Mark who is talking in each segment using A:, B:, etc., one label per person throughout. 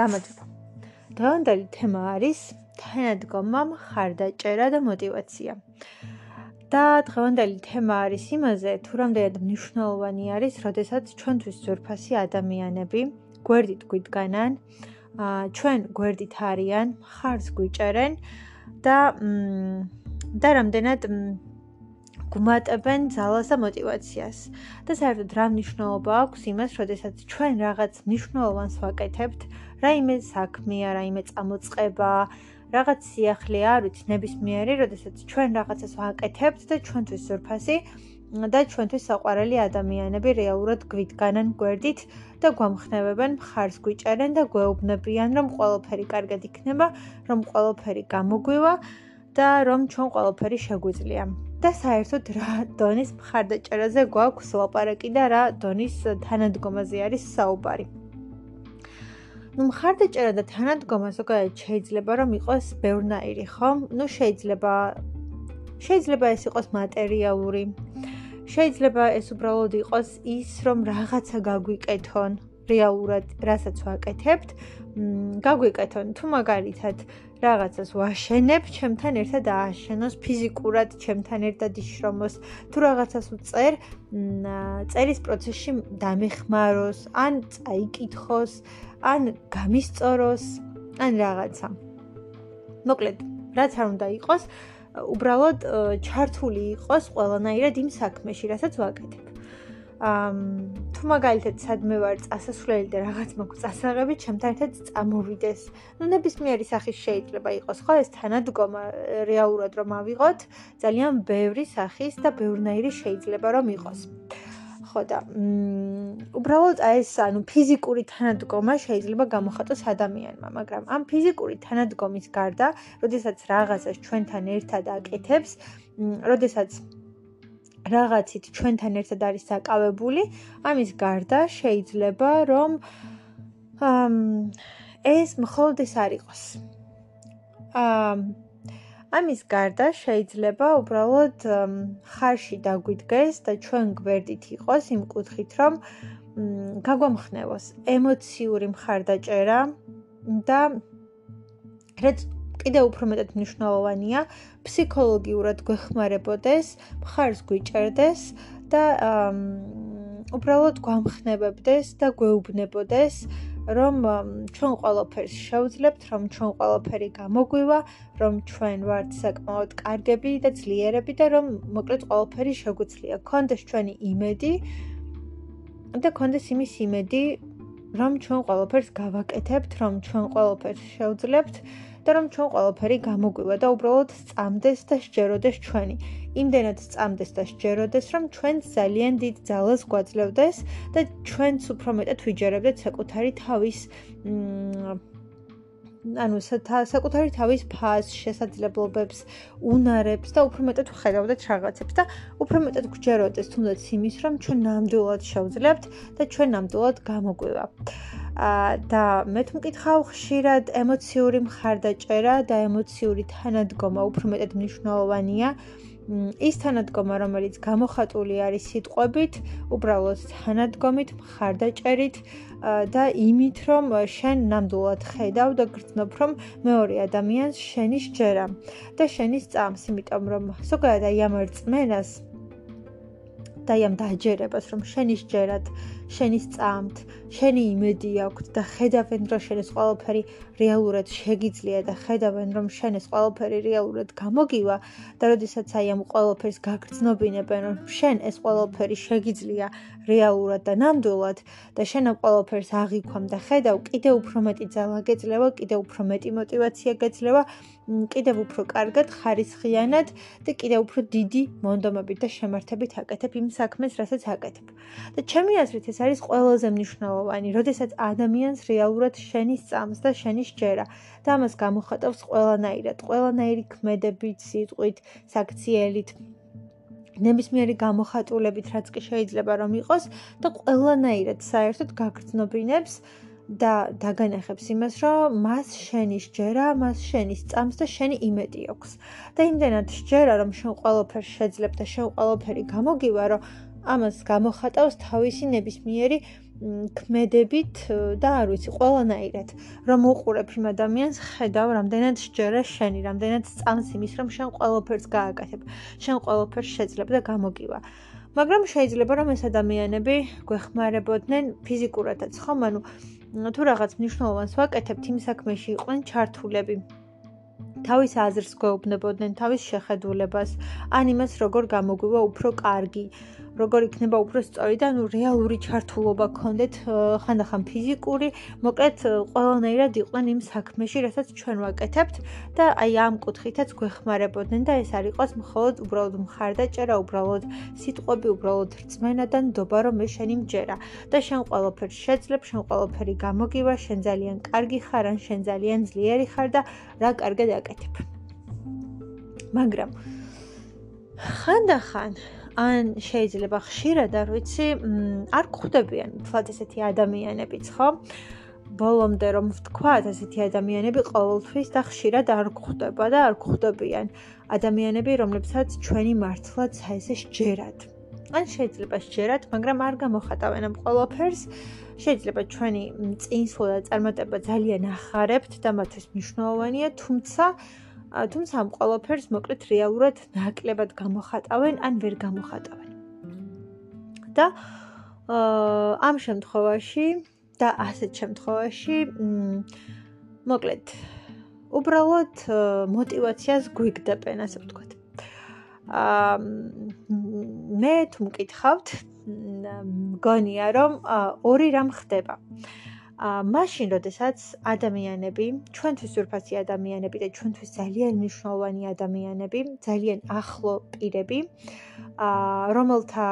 A: გამარჯობა. დღევანდელი თემა არის თანადგომა, მხარდაჭერა და мотиваცია. და დღევანდელი თემა არის იმაზე, თუ რამდენად მნიშვნელოვანი არის, როდესაც ჩვენთვის ძვირფასი ადამიანები გვერდით გვიდგანან, ჩვენ გვერდით არიან, ხარს გვიჭერენ და და რამდენად გუმატებენ ძალას და мотиваციას. და საერთოდ რა მნიშვნელობა აქვს იმას, როდესაც ჩვენ რაღაც მნიშვნელოვანს ვაკეთებთ, რაიმე საქმეა, რაიმე წამოწყება, რაღაც სიახლეა, არ ვიცი, ნებისმიერი, როდესაც ჩვენ რაღაცას ვაკეთებთ და ჩვენთვის ზურფასი და ჩვენთვის საყვარელი ადამიანები რეალურად გვიდგანენ გვერდით და გვამხნევებენ, მხარს გვიჭერენ და გვეუბნებიან, რომ ყველაფერი კარგად იქნება, რომ ყველაფერი გამოგვივა და რომ ჩვენ ყველაფერი შეგვიძლია. და საერთოდ რა დონის მხარდაჭერაზე გვაქვს ლაპარაკი და რა დონის თანადგომაზე არის საუბარი. ну მხარდაჭერა და თანადგომა ზოგადად შეიძლება რომ იყოს ბევრნაირი, ხო? ну შეიძლება შეიძლება ეს იყოს მატერიალური. შეიძლება ეს უბრალოდ იყოს ის, რომ რაღაცა გაგვიკეთონ, რეალურად, რასაც ვაკეთებთ, მ გაგვიკეთონ. თუ მაგალითად რაღაცას ვაშენებ, ჩემთან ერთად ააშენოს ფიზიკურად, ჩემთან ერთად იშრომოს, თუ რაღაცას უწერ, წერის პროცესში დამეხმაროს, ან წაიკითხოს, ან გამისწოროს, ან რაღაცა. მოკლედ, რაც არ უნდა იყოს, უბრალოდ ჩართული იყოს ყველანაირად იმ საქმეში, რასაც ვაკეთებ. თუ მაგალითად სადმე ვარ წასასვლელი და რაღაც მაქვს წასაღები, ჩემთან ერთად წამოვიდეს. ნუ ნებისმიერი სახის შეიძლება იყოს, ხო, ეს თანადგომა რეალურად რომ ავიღოთ, ძალიან ბევრი სახის და ბევრნაირი შეიძლება რომ იყოს. ხო და უბრალოდ აი ეს ანუ ფიზიკური თანადგომა შეიძლება გამოხატოს ადამიანმა, მაგრამ ამ ფიზიკური თანადგომის გარდა, როდესაც რაღაცას ჩვენთან ერთად აკეთებს, როდესაც რაღაცით ჩვენთან ერთად არის საკავებული, ამის გარდა შეიძლება რომ ამ ეს მხოლოდ ეს არ იყოს. ამ ამის გარდა შეიძლება უბრალოდ ხარში დაგვიდგეს და ჩვენ გვერდით იყოს იმ კუთხით, რომ გაგვამხნევოს ემოციური მხარდაჭერა და რაც კიდევ უფრო მეტად მნიშვნელოვანია, ფსიქოლოგიურად გვეხმარებოდეს, მხარს გვიჭერდეს და უბრალოდ გვამხნევებდეს და გვეუბნებოდეს, რომ ჩვენ ყველაფერს შევძლებთ, რომ ჩვენ ყველაფერი გამოგვივა, რომ ჩვენ ვართ საკმაოდ კარგები და ძლიერები და რომ მოკლედ ყველაფერი შეგვიძლია. კონდეს ჩვენი იმედი და კონდეს იმის იმედი, რომ ჩვენ ყველაფერს გავაკეთებთ, რომ ჩვენ ყველაფერს შევძლებთ. და რომ ჩვენ ყველაფერი გამოგვივა და უბრალოდ წამდეს და შეჯეროდეს ჩვენი. იმდენად წამდეს და შეჯეროდეს, რომ ჩვენ ძალიან დიდ ძალას გვაძლევდეს და ჩვენც უფრო მეტად ვიჯერებდეთ საკუთარი თავის ანუ საკუთარი თავის ფას, შესაძლებლობებს, უნარებს და უფრო მეტად ვხედავდეთ რაღაცებს და უფრო მეტად გვჯეროდეს თუნდაც იმის, რომ ჩვენ ნამდვილად შევძლებთ და ჩვენ ნამდვილად გამოგვივა. და მე მკითხავ ხშირად ემოციური მხარდაჭერა და ემოციური თანადგომა უფრო მეტად მნიშვნელოვანია ის თანადგომა რომელიც გამოხატული არის სიტყვებით უბრალოდ თანადგომით მხარდაჭერით და იმით რომ შენ ნამდვილად ხედავ და გრძნობ რომ მეორე ადამიანს შენი შეერა და შენი წამს იმიტომ რომ ზოგადად აი ამ რწმენას და ამ დაჯერებას რომ შენი შეერად შენი სწამთ, შენი იმედი აქვთ და ხედავენ, რომ შენ ეს ყველაფერი რეალურად შეგიძლია და ხედავენ, რომ შენ ეს ყველაფერი რეალურად გამოგივა და როდესაც აი ამ ყველაფერს გაგრძნობინებენ, რომ შენ ეს ყველაფერი შეგიძლია რეალურად და ნამდვილად და შენ ამ ყველაფერს აღიქვამ და ხედავ, კიდე უფრო მეტი ძალა გეძლევა, კიდე უფრო მეტი мотиваცია გეძლევა, კიდევ უფრო კარგად, ხარისხიანად და კიდევ უფრო დიდი მონდომებით და შემართებით აკეთებ იმ საქმეს, რასაც აკეთებ. და ჩემი აზრით ეს არის ყველაზე მნიშვნელოვანი, როდესაც ადამიანს რეალურად შენის წამს და შენის ჯერა და ამას გამოხატავს ყველანაირად, ყველანაირი ქმედებით, სიტყვით, საქციელით ნებისმიერი გამოხატულებით, რაც კი შეიძლება რომ იყოს და ყველანაირად საერთოდ გაგრძნობინებს და დაგანახებს იმას, რომ მას შენის ჯერა, მას შენის წამს და შენი იმედი აქვს. და იმდენად შეერა, რომ შენ ყველაფერს შეძლებ და შენ ყველაფერი გამოგივა, რომ ამას გამოხატავს თავისი ნებისმიერი ქმედებით და არ ვიცი, ყველანაირად, რომ უყურებ იმ ადამიანს, ხედავ, რამდენად შეერა შენი, რამდენად წამს იმის, რომ შენ ყველაფერს გააკეთებ, შენ ყველაფერს შეძლებ და გამოგივა. მაგრამ შეიძლება რომ ეს ადამიანები გვეხმარებოდნენ ფიზიკურადაც, ხომ? ანუ თუ რაღაც მნიშვნელოვანს ვაკეთებთ იმ საქმეში, იყვნენ ჩართულები. თავის აზრს გვეუბნებოდნენ, თავის შეხედულებას, ან იმას როგორ გამოგვივა უფრო კარგი. როგორ იქნება უფრო სწორი და ნუ რეალური ჩართულობა გქონდეთ ხანდახან ფიზიკური, მოკლედ ყველანაირად იყვნენ იმ საქმეში, რასაც ჩვენ ვაკეთებთ და აი ამ კუთხითაც გვეხმარებოდნენ და ეს არ იყოს მხოლოდ უბრალოდ მხარდაჭერა, უბრალოდ სიტყვები, უბრალოდ რწმენა და ნდობა რომ მე შენი მჯერა და შენ ყველაფერს შეძლებ, შენ ყველაფერი გამოგივა, შენ ძალიან კარგი ხარ, ან შენ ძალიან ძლიერი ხარ და რა კარგად აკეთებ. მაგრამ ხანდახან ან შეიძლება ხშირად არ ვიცი, არ გხვდებიან თვათ ესეთი ადამიანებიც, ხო? ბოლომდე რომ ვთქვათ, ესეთი ადამიანები ყოველთვის და ხშირად არ გხვდება და არ გხვდებიან ადამიანები, რომლებსაც ჩვენი მართლა ცაესე შეერად. ან შეიძლება შეერად, მაგრამ არ გამოხატავენ ამ ყოველფერს. შეიძლება ჩვენი წინსვლა და წარმატება ძალიან ახარებთ და მათთვის მნიშვნელოვანია, თუმცა თუმცა ამ ყველაფერს მოკლედ რეალურად ნაკლებად გამოხატავენ ან ვერ გამოხატავენ. და ამ შემთხვევაში და ასეთ შემთხვევაში მოკლედ უბრალოდ мотиваციას გვიგდებენ, ასე ვთქვათ. აა მე თუ მკითხავთ, მგონია რომ ორი რამ ხდება. აა მაშინ როდესაც ადამიანები, ჩვენთვის ზურფასი ადამიანები და ჩვენთვის ძალიან მნიშვნელოვანი ადამიანები, ძალიან ახლო პირები, ა რომელთა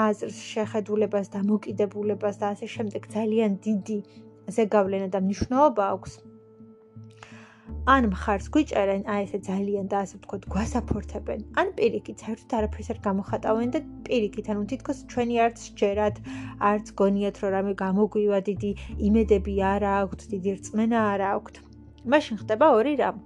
A: აზრს, შეხედულებას და მოკიდებულებას და ასე შემდეგ ძალიან დიდი ზეგავლენა და მნიშვნელობა აქვს, ან მხარს გვიჭერენ, აი ესე ძალიან და ასე ვთქვათ, გვასაფორთებენ. ან პირიქით, საერთოდ არაფერს არ გამოხატავენ და პირიქით, ანუ თითქოს ჩვენი არც შეერათ, არც გონიათ, რომ რამე გამოგვივა დიდი იმედები არ აქვთ, დიდი რწმენა არ აქვთ. მაშინ ხდება ორი რამ.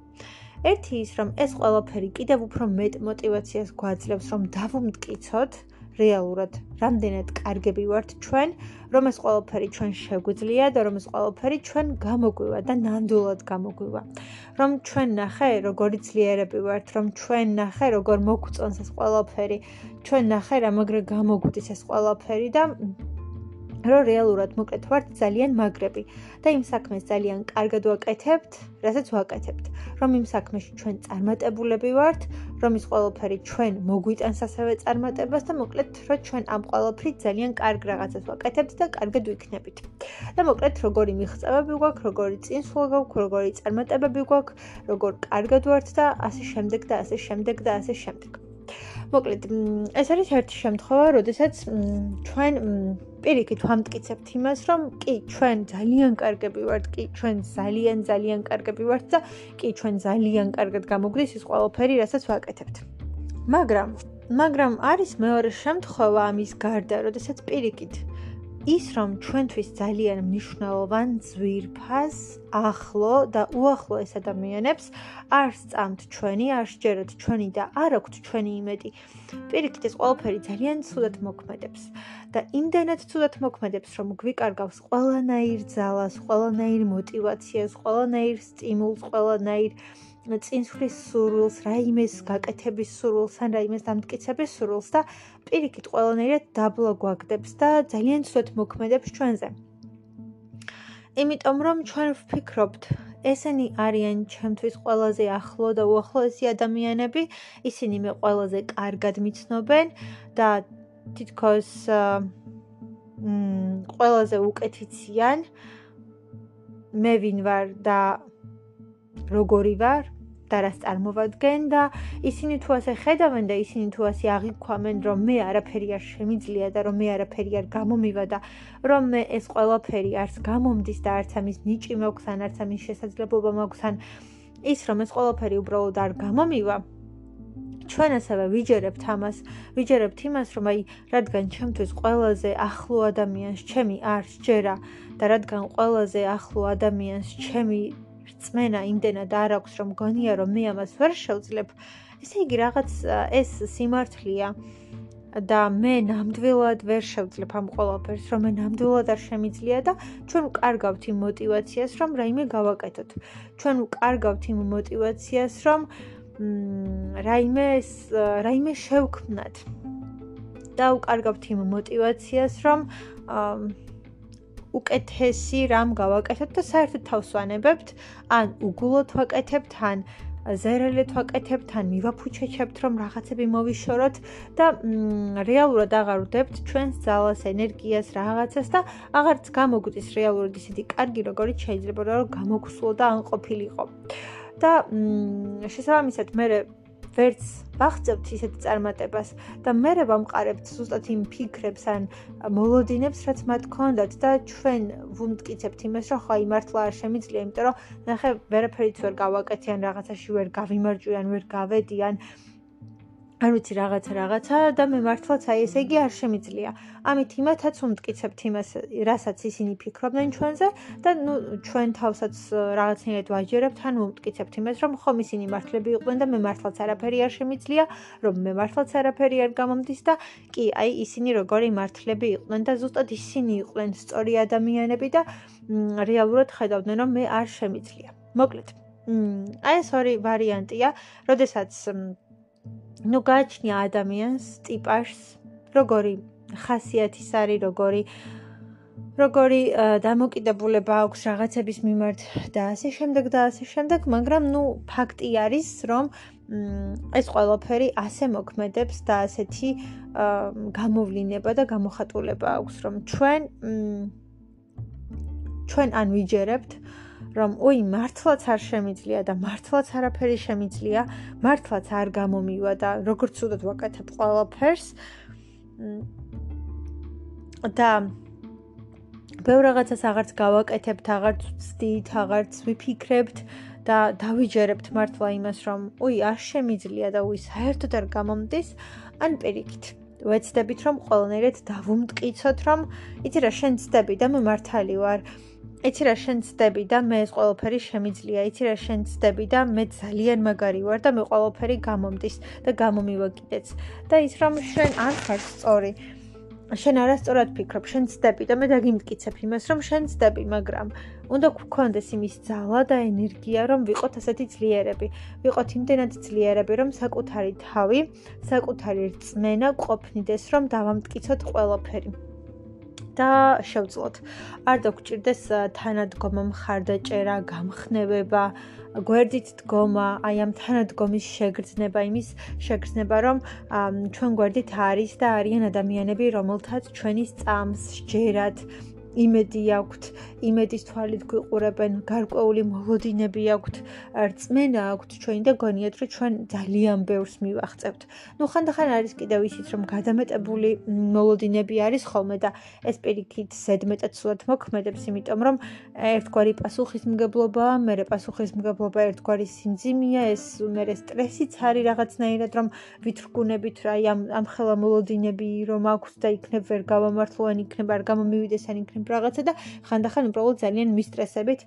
A: ერთი ის, რომ ეს ყველაფერი კიდევ უფრო მეტ мотиваციას გვაძლევს, რომ დავუმტკიცოთ, რეალურად რამდენად კარგები ვართ ჩვენ, რომ ეს ყველაფერი ჩვენ შეგვიძლია და რომ ეს ყველაფერი ჩვენ გამოგვივა და ნამდვილად გამოგვივა. რომ ჩვენ ნახე, როგორი ძლიერები ვართ, რომ ჩვენ ნახე, როგორ მოგწონს ეს ყველაფერი, ჩვენ ნახე, რა მაგრა გამოგვდის ეს ყველაფერი და რომ რეალურად მოკლედ ვართ ძალიან მაგრები და იმ საქმეს ძალიან კარგად ვაკეთებთ, რასაც ვაკეთებთ. რომ იმ საქმეში ჩვენ წარმატებულები ვართ, რომ ის ყველაფერი ჩვენ მოგვიტანს ასევე წარმატებას და მოკლედ რომ ჩვენ ამ ყველაფრით ძალიან კარგ რაღაცას ვაკეთებთ და კარგად ვიქნებით. და მოკლედ როგორი მიღწევები გვაქვს, როგორი წინსვლა გვაქვს, როგორი წარმატებები გვაქვს, როგორ კარგად ვართ და ასე შემდეგ და ასე შემდეგ და ასე შემდეგ. მოკლედ ეს არის ერთი შემთხვევა, როდესაც ჩვენ პირიქით ვამტკიცებთ იმას, რომ კი, ჩვენ ძალიან კარგები ვართ, კი, ჩვენ ძალიან ძალიან კარგები ვართ და კი, ჩვენ ძალიან კარგად გამოგვდის ის ყველაფერი, რასაც ვაკეთებთ. მაგრამ მაგრამ არის მეორე შემთხვევა ამის გარდა, როდესაც პირიქით ის რომ ჩვენთვის ძალიან მნიშვნელოვან, ძვირფას, ახლო და უახლოეს ადამიანებს არ სწამთ ჩვენი, არ შეერთ ჩვენი და არ აქვთ ჩვენი იმედი. პირიქით ეს ყველაფერი ძალიან ცუდად მოქმედებს და იმდენად ცუდად მოქმედებს, რომ გვიკარგავს ყველანაირ ძალას, ყველანაირ мотиваციას, ყველანაირ სტიმულს, ყველანაირ წინსვლის სურვილს, რაიმეს გაკეთების სურვილს, ან რაიმეს დამტკიცების სურვილს და პირიქით ყველანაირად დაბლა გვაგდებს და ძალიან ცუდად მოქმედებს ჩვენზე. იმიტომ რომ ჩვენ ვფიქრობთ, ესენი არიან ჩემთვის ყველაზე ახლო და უახლოესი ადამიანები, ისინი მე ყველაზე კარგად მიცნობენ და თითქოს მ ყველაზე უკეთიციან მე ვინ ვარ და როგორი ვარ და რას წარმოვადგენ და ისინი თუ ასე ხედავენ და ისინი თუ ასე აღიქვამენ რომ მე არაფერი არ შემიძლია და რომ მე არაფერი არ გამომივა და რომ მე ეს ყველაფერი არც გამომდის და არც ამის ნიჭი მაქვს ან არც ამის შესაძლებლობა მაქვს ან ის რომ ეს ყველაფერი უბრალოდ არ გამომივა ჩვენ ასევე ვიჯერებთ ამას, ვიჯერებთ იმას, რომ აი, რადგან ჩემთვის ყველაზე ახლო ადამიანს ჩემი არ შეერა და რადგან ყველაზე ახლო ადამიანს ჩემი რწმენა იმდენად არ აქვს, რომ გონია, რომ მე ამას ვერ შევძლებ. ესე იგი, რაღაც ეს სიმართლეა. და მე ნამდვილად ვერ შევძლებ ამ ყველაფერს, რომ მე ნამდვილად არ შემიძლია და ჩვენ ვკარგავთ იმ мотиваციას, რომ რაიმე გავაკეთოთ. ჩვენ ვკარგავთ იმ мотиваციას, რომ რაიმეს რაიმე შევქმნათ. და ვკარგავთ იმ мотиваციას, რომ აა უკეთესი რამ გავაკეთოთ და საერთოდ თავს ვანებებთ, ან უგულოდ ვაკეთებთ, ან ზერელეთ ვაკეთებთ, ან მივაფუჩეჩებთ, რომ რაღაცები მოვიშოროთ და რეალურად აღარ ვდებთ ჩვენს ძალას, ენერგიას, რაღაცას და აღარც გამოგვდის რეალურად ისეთი კარგი, როგორიც შეიძლება რომ გამოგსულო და ან ყოფილიყო. და შესაბამისად მე ვერც ვახცევთ ისეთ წარმატებას და მე ვამყარებთ ზუსტად იმ ფიქრებს ან მოლოდინებს, რაც მათ ქონდათ და ჩვენ ვუმტკიცებთ იმას, რომ ხა იმართლა არ შემიძლია, იმიტომ რომ ნახე, ვერაფერიც ვერ გავაკეთე ან რაღაცაში ვერ გავიმარჯვე ან ვერ გავედი ან არ ვიცი რაღაცა რაღაცა და მე მართლაც აი ესე იგი არ შემიძლია. ამით იმათაც უმტკიცებთ იმას, რასაც ისინი ფიქრობდნენ ჩვენზე და ნუ ჩვენ თავსაც რაღაცნაირად ვაჯერებთ, ან უმტკიცებთ იმას, რომ ხომ ისინი მართლები იყვნენ და მე მართლაც არაფერი არ შემიძლია, რომ მე მართლაც არაფერი არ გამომდის და კი, აი ისინი როგორი მართლები იყვნენ და ზუსტად ისინი იყვნენ სწორი ადამიანები და რეალურად ხედავდნენ, რომ მე არ შემიძლია. მოკლედ. აი ეს ორი ვარიანტია, როდესაც ნუ გააჩნია ადამიანს ტიპაჟს, როგორი ხასიათის არის, როგორი როგორი დამოკიდებულება აქვს რაღაცების მიმართ და ასე შემდეგ და ასე შემდეგ, მაგრამ ნუ ფაქტი არის, რომ ეს ყველაფერი ასე მოქმედებს და ასეთი გამოვლინება და გამოხატულება აქვს, რომ ჩვენ ჩვენ ან ვიჯერებთ რომ უი მართლაც არ შემიძლია და მართლაც არაფერი შემიძლია, მართლაც არ გამომივა და როგორც უდოდ ვაკეთებ ყველაფერს და ბევრ რაღაცას აღარც გავაკეთებთ, აღარც ვცდით, აღარც ვიფიქრებთ და დავიჯერებთ მართლა იმას, რომ უი არ შემიძლია და უი საერთოდ არ გამომდის, ან პირიქით. ვეცდებით რომ ყველანაირად დავუმტკიცოთ რომ იცი რა შენ ცდები და მე მართალი ვარ იცი რა შენ ცდები და მე ეს ყველაფერი შემიძლია. იცი რა შენ ცდები და მე ძალიან მაგარი ვარ და მე ყველაფერი გამომდის და გამომივა კიდეც. და ის რომ შენ არ ხარ სწორი. შენ არასწორად ფიქრობ, შენ ცდები და მე დაგიმტკიცებ იმას, რომ შენ ცდები, მაგრამ უნდა გქონდეს იმის ძალა და ენერგია, რომ ვიყოთ ასეთი ძლიერები. ვიყოთ იმდენად ძლიერები, რომ საკუთარი თავი, საკუთარი რწმენა ყოფნიდეს, რომ დავამტკიცოთ ყველაფერი. და შევძლოთ. არ დაგჭირდეს თანადგომა, მხარდაჭერა, გამხნევება, გვერდით დგომა, აი ამ თანადგომის შეგრძნება, იმის შეგრძნება, რომ ჩვენ გვერდით არის და არიან ადამიანები, რომელთაც ჩვენი წამს ჯერათ იმედი აქვთ, იმედის თვალით გვიყურებენ, გარკვეული მოლოდინები აქვთ, რწმენა აქვთ ჩვენი და გონიათ, რომ ჩვენ ძალიან ბევრს მივახწევთ. ნუ ხანდახან არის კიდევ ისიც, რომ გადამეტებული მოლოდინები არის ხოლმე და ეს პირიქით ზედმეტად სულად მოქმედებს, იმიტომ რომ ერთგვარი პასუხისმგებლობა, მერე პასუხისმგებლობა ერთგვარი სიმძიმეა, ეს მერე სტრესიც არის რაღაცნაირად, რომ ვითრგუნებით რა ამ ამ ხელა მოლოდინები რომ აქვთ და იქნებ ვერ გავამართლო ან იქნებ არ გამომივიდეს ან იქნებ რაღაცა და ხანდახან უბრალოდ ძალიან მისტრესებით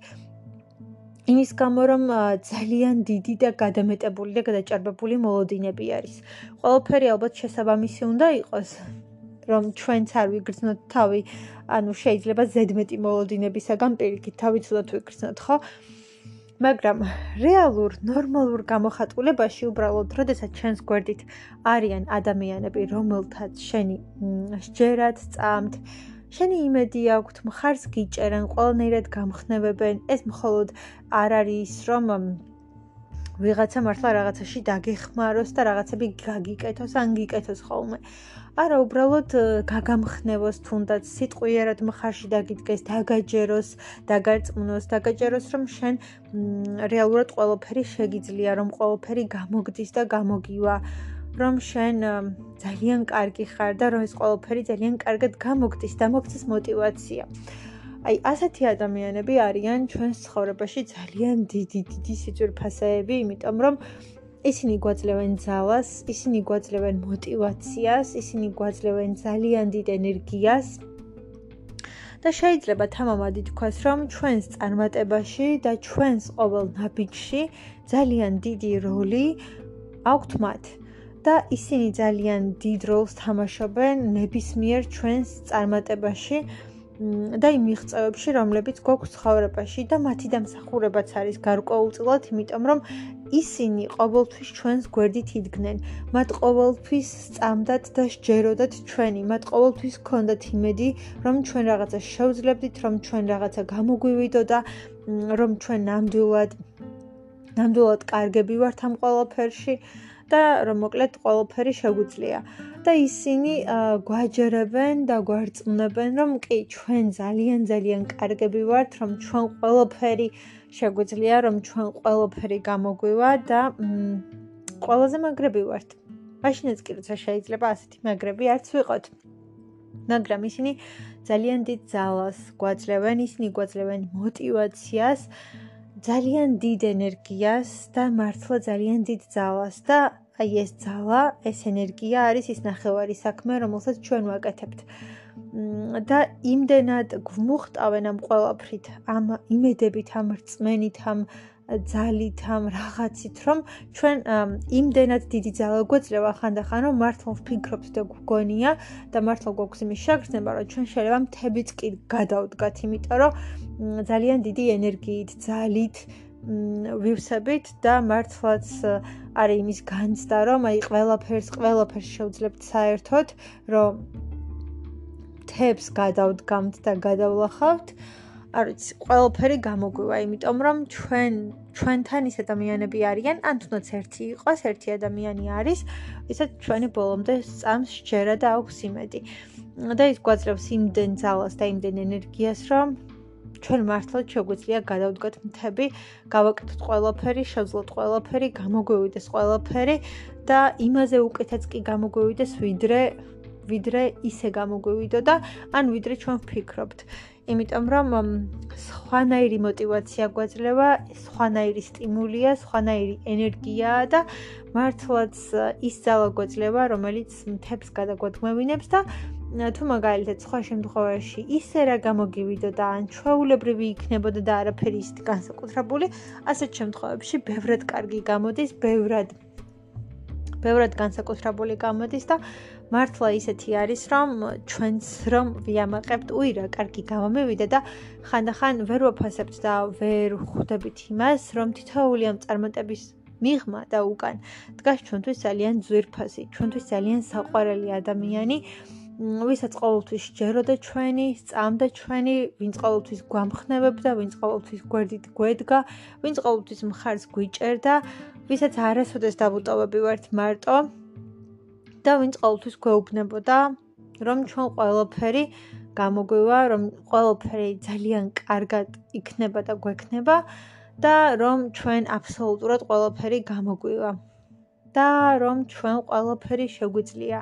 A: იმის გამო რომ ძალიან დიდი და გადამეტებული და გადაჭარბებული მოლოდინები არის. ყველაფერი ალბათ შესაბამისი უნდა იყოს რომ ჩვენც არ ვიგრძნოთ თავი, ანუ შეიძლება ზედმეტი მოლოდინებისაგან პირიქით თავი ცუდად ვიგრძნოთ, ხო? მაგრამ რეალურ ნორმალურ გამოხატულებაში უბრალოდ, როდესაც ჩვენს გვერდით არიან ადამიანები, რომელთაც შენი შეერად წამთ, შენი იმედი აქვს, მხარს გიჭერენ, ყველანაირად გამხნევებენ. ეს მხოლოდ არ არის რომ ვიღაცა მართლა რაღაცაში დაგეხმაროს და რაღაცები გაგიკეთოს, ან გიკეთოს ხოლმე. არა, უბრალოდ გაგამხნევოს თუნდაც სიტყვიერად მხარში დაგიდგეს, დაგაჯეროს, დაგარწმუნოს, დაგაჯეროს, რომ შენ რეალურად ყველაფერი შეგიძლია, რომ ყველაფერი გამოგდის და გამოგივა. რომ შენ ძალიან კარგი ხარ და რომ ეს ყველაფერი ძალიან კარგად გამოგდის და მოგცეს мотиваცია. აი, ასეთი ადამიანები არიან ჩვენს ცხოვრებაში ძალიან დიდი დიდი სიწურფასეები, იმიტომ რომ ისინი გვაძლევენ ძალას, ისინი გვაძლევენ мотивაციას, ისინი გვაძლევენ ძალიან დიდ ენერგიას. და შეიძლება თამამად ითქვას, რომ ჩვენს წარმატებაში და ჩვენს ყოველ ნაბიჯში ძალიან დიდი როლი აქვთ მათ. და ისინი ძალიან დიდ როლს თამაშობენ ნებისმიერ ჩვენს წარმატებაში. და იმ მიღწევებში, რომლებიც გვაქვს ცხოვრებაში და მათი დამსახურებაც არის გარკვეულწილად, იმიტომ რომ ისინი ყოველთვის ჩვენს გვერდით იდგნენ. მათ ყოველთვის სწამდათ და შეჯეროდათ ჩვენი, მათ ყოველთვის ჰქონდათ იმედი, რომ ჩვენ რაღაცა შევძლებდით, რომ ჩვენ რაღაცა გამოგვივიდოდა, რომ ჩვენ ნამდვილად ნამდვილად კარგები ვართ ამ ყველაფერში და რომ მოკლედ ყველაფერი შეგვიძლია. და ისინი გვაჯერებენ და გვარწმუნებენ რომ კი ჩვენ ძალიან ძალიან კარგები ვართ რომ ჩვენ ყველაფერი შეგვიძლია რომ ჩვენ ყველაფერი გამოგვივა და ყველაზე მაგრები ვართ. მაშინაც კი როცა შეიძლება ასეთი მაგრები არც ვიყოთ. მაგრამ ისინი ძალიან დიდ ძალას გვაძლევენ, ისინი გვაძლევენ мотиваციას, აა ძალიან დიდ ენერგიას და მართლა ძალიან დიდ ძალას და აი ეს ძალა, ეს ენერგია არის ის ნახევარი საქმე, რომელსაც ჩვენ ვაკეთებთ. და იმდენად გვმუხტავენ ამ ყველაფრით, ამ იმედებით, ამ რწმენით, ამ ძალით, ამ რაღაცით, რომ ჩვენ იმდენად დიდი ძალა გვეძლევა ხანდახან, რომ მართლა ვფიქრობთ და გვგონია და მართლა გვაქვს იმის შეგრძნება, რომ ჩვენ შეიძლება მთებიც კი გადავდგათ, იმიტომ რომ ძალიან დიდი ენერგიით, ძალით ვივსებით და მართლაც არის იმის განცდა, რომ აი ყველაფერს, ყველაფერს შევძლებთ საერთოდ, რომ თებს გადავდგამთ და გადავლახავთ. არის ყველაფერი გამოგვივა, იმიტომ რომ ჩვენ ჩვენთან ის ადამიანები არიან, ან თუნდაც ერთი იყოს, ერთი ადამიანი არის, ვისაც ჩვენი ბოლომდე წამს შეერა და აქვს იმედი. და ის გვაძლევს იმდენ ძალას და იმდენ ენერგიას, რომ ჩვენ მართლაც შეგვიძლია გადავდგოთ მთები, გავაკეთოთ ყველაფერი, შევძლოთ ყველაფერი, გამოგვივიდეს ყველაფერი და იმაზე უკეთაც კი გამოგვივიდეს, ვიდრე ვიდრე ისე გამოგვივიდო და ან ვიდრე ჩვენ ვფიქრობთ. იმიტომ რომ სხვანაირი мотиваცია გვაძლევა, სხვანაირი სტიმულია, სხვანაირი ენერგიაა და მართლაც ის ძალა გვაძლევა, რომელიც მთებს გადაგვადგმევინებს და თუ მაგალითად სხვა შემთხვევაში ისე რა გამოგივიდოდა ან ჩვეულებრივი იქნებოდა და არაფერი ისეთი განსაკუთრებული, ასეთ შემთხვევებში ბევრად კარგი გამოდის, ბევრად ბევრად განსაკუთრებული გამოდის და მართლა ისეთი არის, რომ ჩვენც რომ ვიამაყებთ, უი რა კარგი გამომივიდა და ხანდახან ვერ ვაფასებთ და ვერ ხვდებით იმას, რომ თითოეული ამ წარმატების მიღმა და უკან დგას ჩვენთვის ძალიან ძვირფასი, ჩვენთვის ძალიან საყვარელი ადამიანი. ვისაც ყოველთვის ჯეროდა ჩვენი, სწამდა ჩვენი, ვინც ყოველთვის გვამხნევებდა, ვინც ყოველთვის გვერდით გვედგა, ვინც ყოველთვის მხარს გვიჭერდა, ვისაც არასოდეს დაბუტოვები ვართ მარტო და ვინც ყოველთვის გვეუბნებოდა, რომ ჩვენ ყველაფერი გამოგვივა, რომ ყველაფერი ძალიან კარგად იქნება და გვექნება და რომ ჩვენ აბსოლუტურად ყველაფერი გამოგვივა და რომ ჩვენ ყველაფერი შეგვიძლია.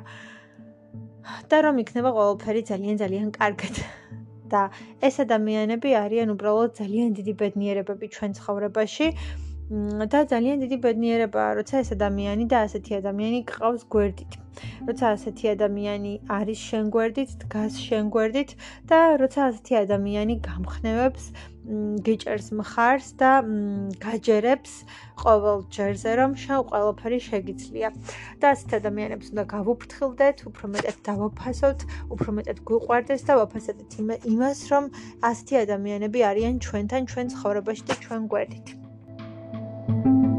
A: და რომ იქნება ყველაფერი ძალიან ძალიან კარგად. და ეს ადამიანები არიან უბრალოდ ძალიან დიდი ბედნიერებები ჩვენ ცხოვრებაში. და ძალიან დიდი ბედნიერებაა, როცა ეს ადამიანი და ასეთი ადამიანი გყავს გვერდით. როცა ასეთი ადამიანი არის შენ გვერდით, დგას შენ გვერდით და როცა ასეთი ადამიანი გამხნევებს გიჭერს მხარს და გაჯერებს ყოველ ჯერზე რომ შენ ყველაფერი შეგიძლია და ასეთ ადამიანებს უნდა გავუფრთხილდეთ, უფრო მეტად დავაფასოთ, უფრო მეტად გვიყვარდეს და ვაფასებთ იმას რომ ასეთი ადამიანები არიან ჩვენთან, ჩვენ ცხოვრებაში და ჩვენ გვერდით. Thank you.